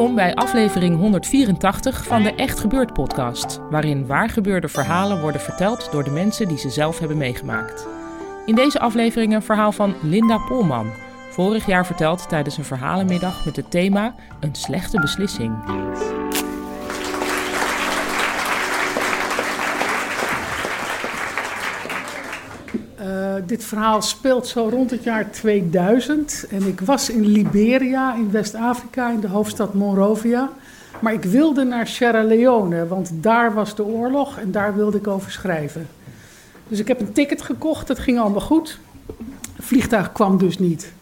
Welkom bij aflevering 184 van de Echt Gebeurd podcast, waarin waargebeurde verhalen worden verteld door de mensen die ze zelf hebben meegemaakt. In deze aflevering een verhaal van Linda Polman, vorig jaar verteld tijdens een verhalenmiddag met het thema Een slechte beslissing. Uh, dit verhaal speelt zo rond het jaar 2000. En ik was in Liberia, in West-Afrika, in de hoofdstad Monrovia. Maar ik wilde naar Sierra Leone, want daar was de oorlog en daar wilde ik over schrijven. Dus ik heb een ticket gekocht, het ging allemaal goed. Het vliegtuig kwam dus niet.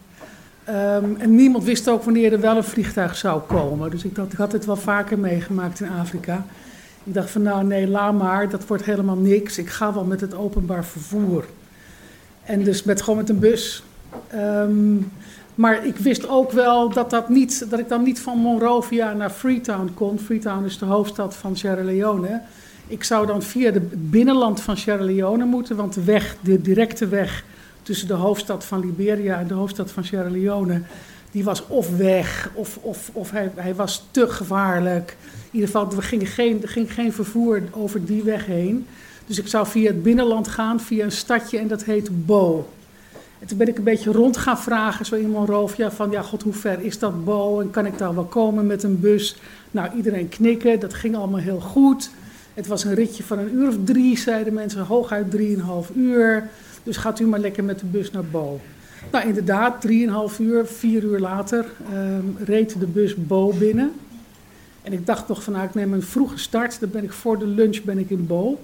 Um, en niemand wist ook wanneer er wel een vliegtuig zou komen. Dus ik, dacht, ik had het wel vaker meegemaakt in Afrika. Ik dacht van nou nee, laat maar, dat wordt helemaal niks. Ik ga wel met het openbaar vervoer. En dus met, gewoon met een bus. Um, maar ik wist ook wel dat, dat, niet, dat ik dan niet van Monrovia naar Freetown kon. Freetown is de hoofdstad van Sierra Leone. Ik zou dan via het binnenland van Sierra Leone moeten, want de weg, de directe weg tussen de hoofdstad van Liberia en de hoofdstad van Sierra Leone, die was of weg of, of, of hij, hij was te gevaarlijk. In ieder geval, er ging geen, er ging geen vervoer over die weg heen. Dus ik zou via het binnenland gaan, via een stadje en dat heet Bo. En toen ben ik een beetje rond gaan vragen, zo in Monrovia, van ja, god, hoe ver is dat Bo en kan ik daar wel komen met een bus? Nou, iedereen knikken, dat ging allemaal heel goed. Het was een ritje van een uur of drie, zeiden mensen, hooguit drieënhalf uur. Dus gaat u maar lekker met de bus naar Bo. Nou, inderdaad, drieënhalf uur, vier uur later, um, reed de bus Bo binnen. En ik dacht nog van, nou, ik neem een vroege start, dan ben ik voor de lunch ben ik in Bo.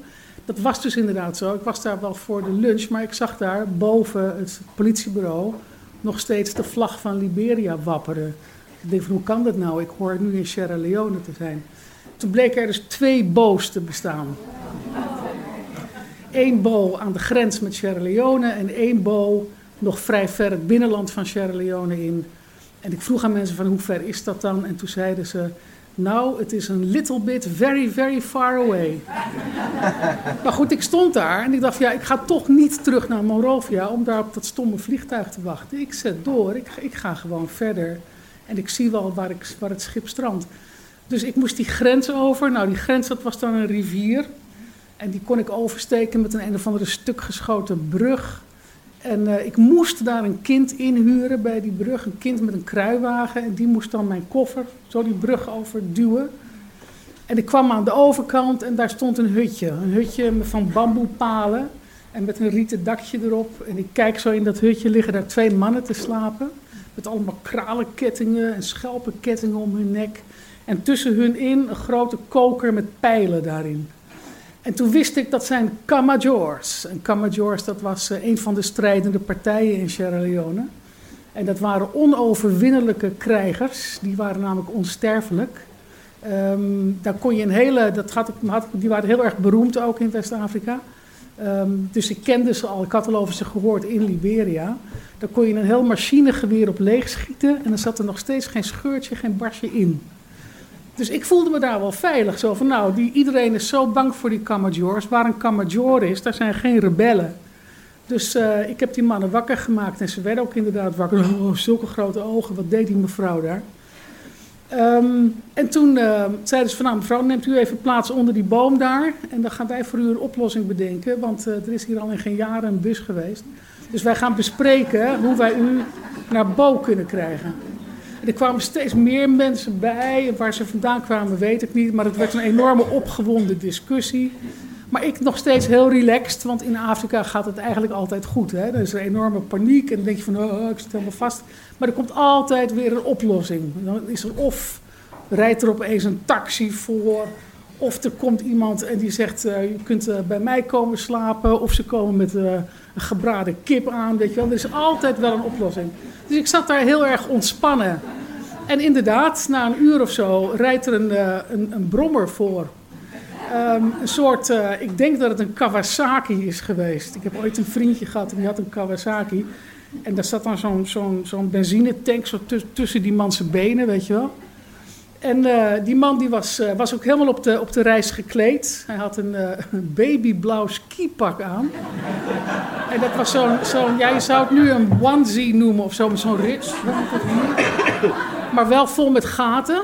Dat was dus inderdaad zo. Ik was daar wel voor de lunch, maar ik zag daar boven het politiebureau nog steeds de vlag van Liberia wapperen. Ik dacht hoe kan dat nou? Ik hoor nu in Sierra Leone te zijn. Toen bleken er dus twee bo's te bestaan. Eén bo aan de grens met Sierra Leone en één bo nog vrij ver het binnenland van Sierra Leone in. En ik vroeg aan mensen van hoe ver is dat dan? En toen zeiden ze, nou, het is een little bit very, very far away. maar goed, ik stond daar en ik dacht, ja, ik ga toch niet terug naar Monrovia om daar op dat stomme vliegtuig te wachten. Ik zet door, ik, ik ga gewoon verder en ik zie wel waar, ik, waar het schip strandt. Dus ik moest die grens over. Nou, die grens, dat was dan een rivier. En die kon ik oversteken met een een of andere stuk geschoten brug. En uh, ik moest daar een kind inhuren bij die brug, een kind met een kruiwagen. En die moest dan mijn koffer zo die brug overduwen. En ik kwam aan de overkant en daar stond een hutje. Een hutje van bamboepalen en met een rieten dakje erop. En ik kijk zo in dat hutje, liggen daar twee mannen te slapen. Met allemaal kralenkettingen en schelpenkettingen om hun nek. En tussen hun in een grote koker met pijlen daarin. En toen wist ik dat zijn Camajors. En Camajors, dat was uh, een van de strijdende partijen in Sierra Leone. En dat waren onoverwinnelijke krijgers. Die waren namelijk onsterfelijk. Um, daar kon je een hele, dat had, had, die waren heel erg beroemd ook in West-Afrika. Um, dus ik kende ze al, ik had al over ze gehoord in Liberia. Daar kon je een heel machinegeweer op leeg schieten. En dan zat er nog steeds geen scheurtje, geen barsje in. Dus ik voelde me daar wel veilig. Zo van, nou, die, iedereen is zo bang voor die Camajors. Waar een Camajor is, daar zijn geen rebellen. Dus uh, ik heb die mannen wakker gemaakt. En ze werden ook inderdaad wakker. Oh, zulke grote ogen, wat deed die mevrouw daar? Um, en toen uh, zeiden ze van, nou mevrouw, neemt u even plaats onder die boom daar. En dan gaan wij voor u een oplossing bedenken. Want uh, er is hier al in geen jaren een bus geweest. Dus wij gaan bespreken hoe wij u naar Bo kunnen krijgen. Er kwamen steeds meer mensen bij. Waar ze vandaan kwamen, weet ik niet. Maar het werd een enorme opgewonden discussie. Maar ik nog steeds heel relaxed, want in Afrika gaat het eigenlijk altijd goed. Hè? Er is een enorme paniek en dan denk je van, oh, ik zit helemaal vast. Maar er komt altijd weer een oplossing. Dan is er of rijdt er opeens een taxi voor, of er komt iemand en die zegt, uh, je kunt uh, bij mij komen slapen. Of ze komen met uh, een gebraden kip aan, weet je wel. Er is altijd wel een oplossing. Dus ik zat daar heel erg ontspannen. En inderdaad, na een uur of zo rijdt er een, een, een brommer voor. Um, een soort, ik denk dat het een Kawasaki is geweest. Ik heb ooit een vriendje gehad en die had een Kawasaki. En daar zat dan zo'n zo'n zo'n benzinetank zo tussen die man zijn benen, weet je wel. En uh, die man die was, uh, was ook helemaal op de, op de reis gekleed. Hij had een, een babyblauw skipak aan. en dat was zo'n, zo'n, ja je zou het nu een onesie noemen of zo, met zo'n rits. maar wel vol met gaten.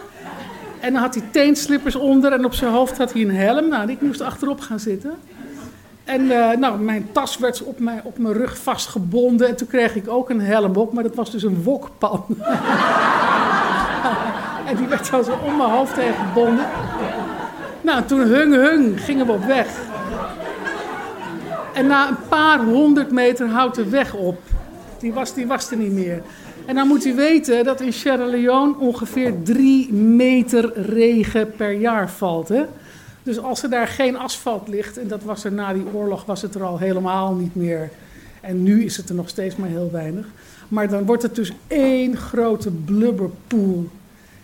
En dan had hij teenslippers onder en op zijn hoofd had hij een helm. Nou, ik moest achterop gaan zitten. En uh, nou, mijn tas werd op mijn, op mijn rug vastgebonden. En toen kreeg ik ook een helm op, maar dat was dus een wokpan. En die werd zo om mijn hoofd heen gebonden. Nou, toen hung hung gingen we op weg. En na een paar honderd meter houdt de weg op. Die was, die was er niet meer. En dan moet u weten dat in Sierra Leone ongeveer 3 meter regen per jaar valt. Hè? Dus als er daar geen asfalt ligt, en dat was er na die oorlog, was het er al helemaal niet meer. En nu is het er nog steeds maar heel weinig. Maar dan wordt het dus één grote blubberpoel.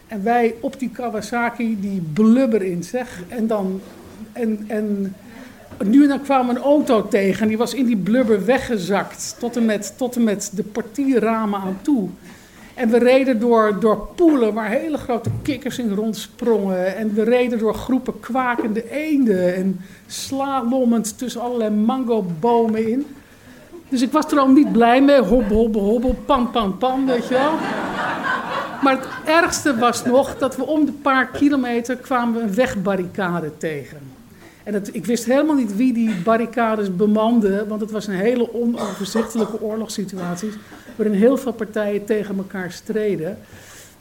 En wij op die Kawasaki, die blubber in zeg. En dan. En, en nu en dan kwam een auto tegen en die was in die blubber weggezakt. Tot en met, tot en met de portierramen aan toe. En we reden door, door poelen waar hele grote kikkers in rondsprongen. En we reden door groepen kwakende eenden. En slalommend tussen allerlei mangobomen in. Dus ik was er al niet blij mee. Hobbel, hobbel, hobbel, pan, pan, pan, weet je wel. Maar het ergste was nog dat we om de paar kilometer kwamen een wegbarricade tegen. En ik wist helemaal niet wie die barricades bemande, want het was een hele onoverzichtelijke oorlogssituatie, waarin heel veel partijen tegen elkaar streden.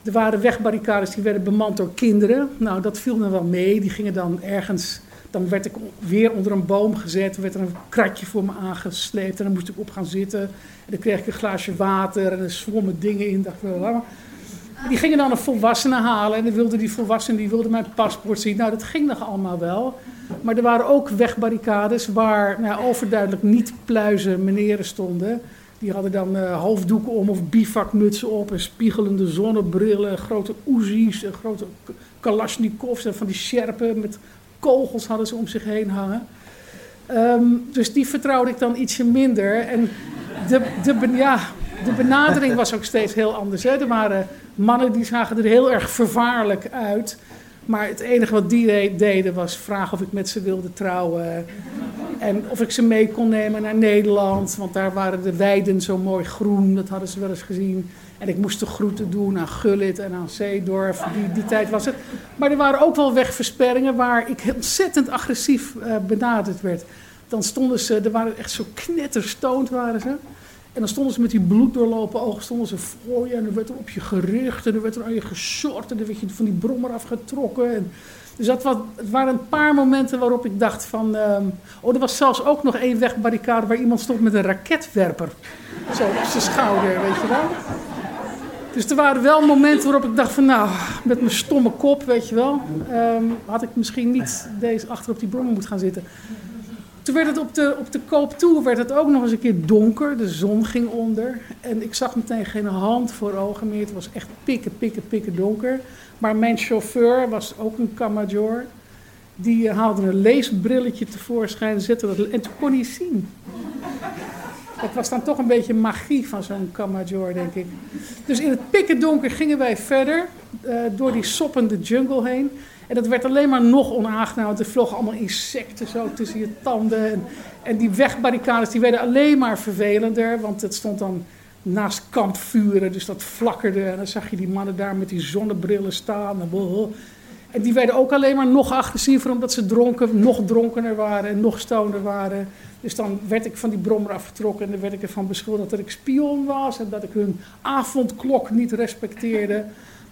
Er waren wegbarricades die werden bemand door kinderen. Nou, dat viel me wel mee. Die gingen dan ergens. Dan werd ik weer onder een boom gezet. werd er een kratje voor me aangesleept. En dan moest ik op gaan zitten. En dan kreeg ik een glaasje water. En er zwommen dingen in. Dacht ik, die gingen dan een volwassene halen. En dan wilde die volwassene die wilde mijn paspoort zien. Nou, dat ging nog allemaal wel. Maar er waren ook wegbarricades waar nou, overduidelijk niet pluizen meneren stonden. Die hadden dan uh, hoofddoeken om of bivakmutsen op en spiegelende zonnebrillen, grote Uzi's en grote Kalashnikovs en van die sjerpen met kogels hadden ze om zich heen hangen. Um, dus die vertrouwde ik dan ietsje minder. En de, de, ja, de benadering was ook steeds heel anders. Hè. Er waren mannen die zagen er heel erg vervaarlijk uit. Maar het enige wat die deden was vragen of ik met ze wilde trouwen. En of ik ze mee kon nemen naar Nederland. Want daar waren de weiden zo mooi groen. Dat hadden ze wel eens gezien. En ik moest de groeten doen aan Gullit en aan Zeedorf. Die, die tijd was het. Maar er waren ook wel wegversperringen waar ik ontzettend agressief uh, benaderd werd. Dan stonden ze, er waren echt zo knetterstoond waren ze. En dan stonden ze met die bloeddoorlopen ogen stonden ze voor je. En dan werd er op je gericht. En dan werd er aan je geshort. En dan werd je van die brommer afgetrokken. En dus dat was, het waren een paar momenten waarop ik dacht van... Um, oh, er was zelfs ook nog één wegbarricade waar iemand stond met een raketwerper. Zo op zijn schouder, weet je wel. Dus er waren wel momenten waarop ik dacht van... Nou, met mijn stomme kop, weet je wel... Um, had ik misschien niet deze achter op die brommer moeten gaan zitten. Toen werd het op de, op de koop toe werd het ook nog eens een keer donker. De zon ging onder. En ik zag meteen geen hand voor ogen meer. Het was echt pikken, pikken, pikken donker. Maar mijn chauffeur was ook een Camajor. Die eh, haalde een leesbrilletje tevoorschijn, zette dat en toen kon hij zien. Dat was dan toch een beetje magie van zo'n Camajor, denk ik. Dus in het pikken donker gingen wij verder uh, door die soppende jungle heen. En dat werd alleen maar nog onaangenaam, want er vlogen allemaal insecten zo tussen je tanden. En, en die wegbarricades die werden alleen maar vervelender, want het stond dan naast kampvuren, dus dat flakkerde. En dan zag je die mannen daar met die zonnebrillen staan. En, en die werden ook alleen maar nog agressiever, omdat ze dronken, nog dronkener waren en nog stoner waren. Dus dan werd ik van die brommer afgetrokken en dan werd ik ervan beschuldigd dat ik spion was en dat ik hun avondklok niet respecteerde.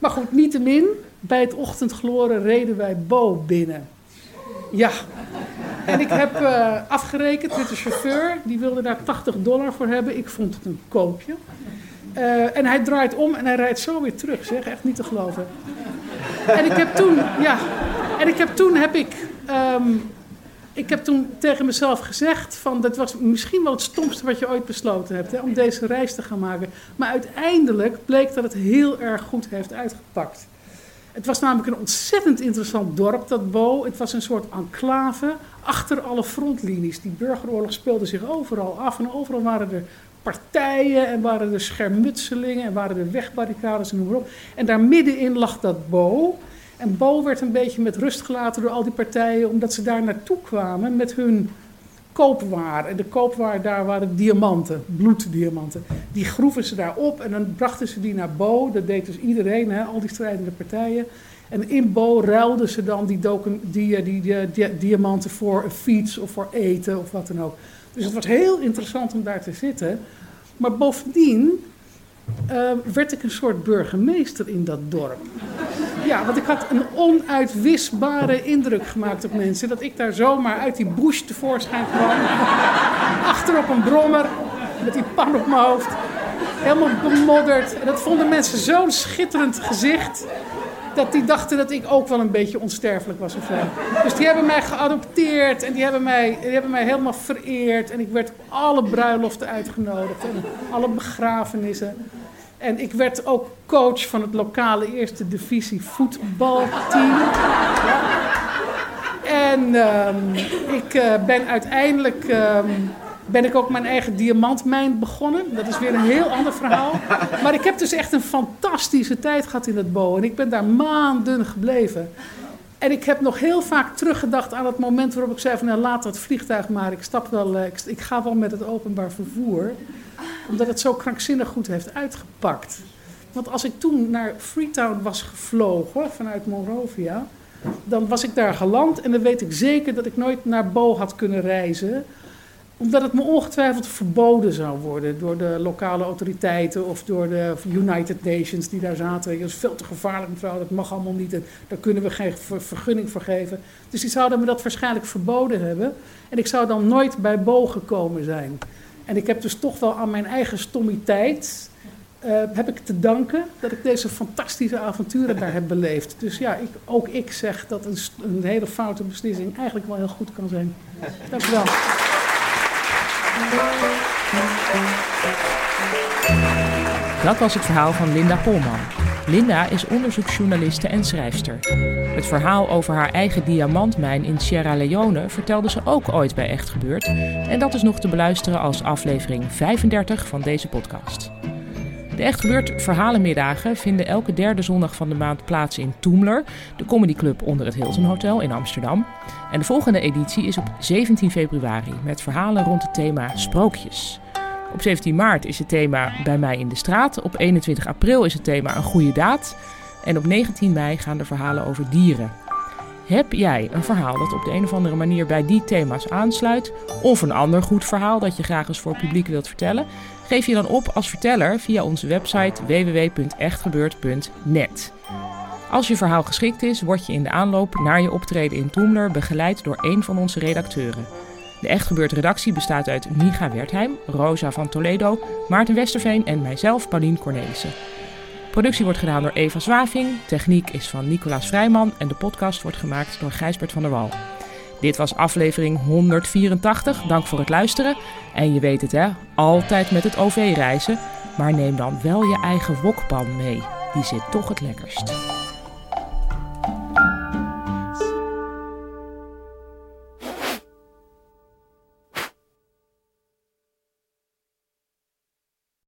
Maar goed, niettemin, bij het ochtendgloren reden wij Bo binnen. Ja, en ik heb uh, afgerekend met de chauffeur, die wilde daar 80 dollar voor hebben. Ik vond het een koopje. Uh, en hij draait om en hij rijdt zo weer terug, zeg, echt niet te geloven. En ik heb toen, ja, en ik heb toen heb ik um, ik heb toen tegen mezelf gezegd: van dat was misschien wel het stomste wat je ooit besloten hebt, hè, om deze reis te gaan maken. Maar uiteindelijk bleek dat het heel erg goed heeft uitgepakt. Het was namelijk een ontzettend interessant dorp, dat Bo. Het was een soort enclave achter alle frontlinies. Die burgeroorlog speelde zich overal af en overal waren er partijen en waren er schermutselingen en waren er wegbarricades en noem maar op. En daar middenin lag dat Bo. En Bo werd een beetje met rust gelaten door al die partijen, omdat ze daar naartoe kwamen met hun koopwaar. En de koopwaar daar waren diamanten, bloeddiamanten. Die groeven ze daar op en dan brachten ze die naar Bo. Dat deed dus iedereen, hè, al die strijdende partijen. En in Bo ruilden ze dan die, die, die, die, diamanten voor een fiets of voor eten of wat dan ook. Dus het was heel interessant om daar te zitten. Maar bovendien uh, werd ik een soort burgemeester in dat dorp. Ja, want ik had een onuitwisbare indruk gemaakt op mensen. Dat ik daar zomaar uit die bush tevoorschijn kwam. Achter op een brommer, met die pan op mijn hoofd. Helemaal bemodderd. En dat vonden mensen zo'n schitterend gezicht. Dat die dachten dat ik ook wel een beetje onsterfelijk was of zo. Dus die hebben mij geadopteerd en die hebben mij, die hebben mij helemaal vereerd. En ik werd op alle bruiloften uitgenodigd en alle begrafenissen. En ik werd ook coach van het lokale eerste divisie voetbalteam. En um, ik uh, ben uiteindelijk um, ben ik ook mijn eigen diamantmijn begonnen. Dat is weer een heel ander verhaal. Maar ik heb dus echt een fantastische tijd gehad in het Bo. En ik ben daar maanden gebleven. En ik heb nog heel vaak teruggedacht aan het moment waarop ik zei van... Nou, laat dat vliegtuig maar, ik, stap wel, eh, ik, ik ga wel met het openbaar vervoer omdat het zo krankzinnig goed heeft uitgepakt. Want als ik toen naar Freetown was gevlogen vanuit Monrovia, dan was ik daar geland en dan weet ik zeker dat ik nooit naar Bo had kunnen reizen omdat het me ongetwijfeld verboden zou worden door de lokale autoriteiten of door de United Nations die daar zaten. Dat is veel te gevaarlijk, mevrouw, dat mag allemaal niet. daar kunnen we geen vergunning voor geven. Dus die zouden me dat waarschijnlijk verboden hebben. En ik zou dan nooit bij Bo gekomen zijn. En ik heb dus toch wel aan mijn eigen stommiteit. Uh, heb ik te danken dat ik deze fantastische avonturen daar heb beleefd. Dus ja, ik, ook ik zeg dat een, een hele foute beslissing eigenlijk wel heel goed kan zijn. Dank u wel. Dat was het verhaal van Linda Polman. Linda is onderzoeksjournaliste en schrijfster. Het verhaal over haar eigen diamantmijn in Sierra Leone vertelde ze ook ooit bij Echt Gebeurd. En dat is nog te beluisteren als aflevering 35 van deze podcast. De Echt Gebeurd verhalenmiddagen vinden elke derde zondag van de maand plaats in Toemler, de comedyclub onder het Hilton Hotel in Amsterdam. En de volgende editie is op 17 februari met verhalen rond het thema sprookjes. Op 17 maart is het thema Bij mij in de straat. Op 21 april is het thema Een goede daad. En op 19 mei gaan de verhalen over dieren. Heb jij een verhaal dat op de een of andere manier bij die thema's aansluit? Of een ander goed verhaal dat je graag eens voor het publiek wilt vertellen? Geef je dan op als verteller via onze website www.echtgebeurd.net. Als je verhaal geschikt is, word je in de aanloop naar je optreden in Toemler begeleid door een van onze redacteuren. De Echt Gebeurd redactie bestaat uit Miga Wertheim, Rosa van Toledo, Maarten Westerveen en mijzelf, Paulien Cornelissen. Productie wordt gedaan door Eva Zwaving, techniek is van Nicolaas Vrijman en de podcast wordt gemaakt door Gijsbert van der Wal. Dit was aflevering 184. Dank voor het luisteren. En je weet het hè, altijd met het OV reizen. Maar neem dan wel je eigen wokpan mee. Die zit toch het lekkerst.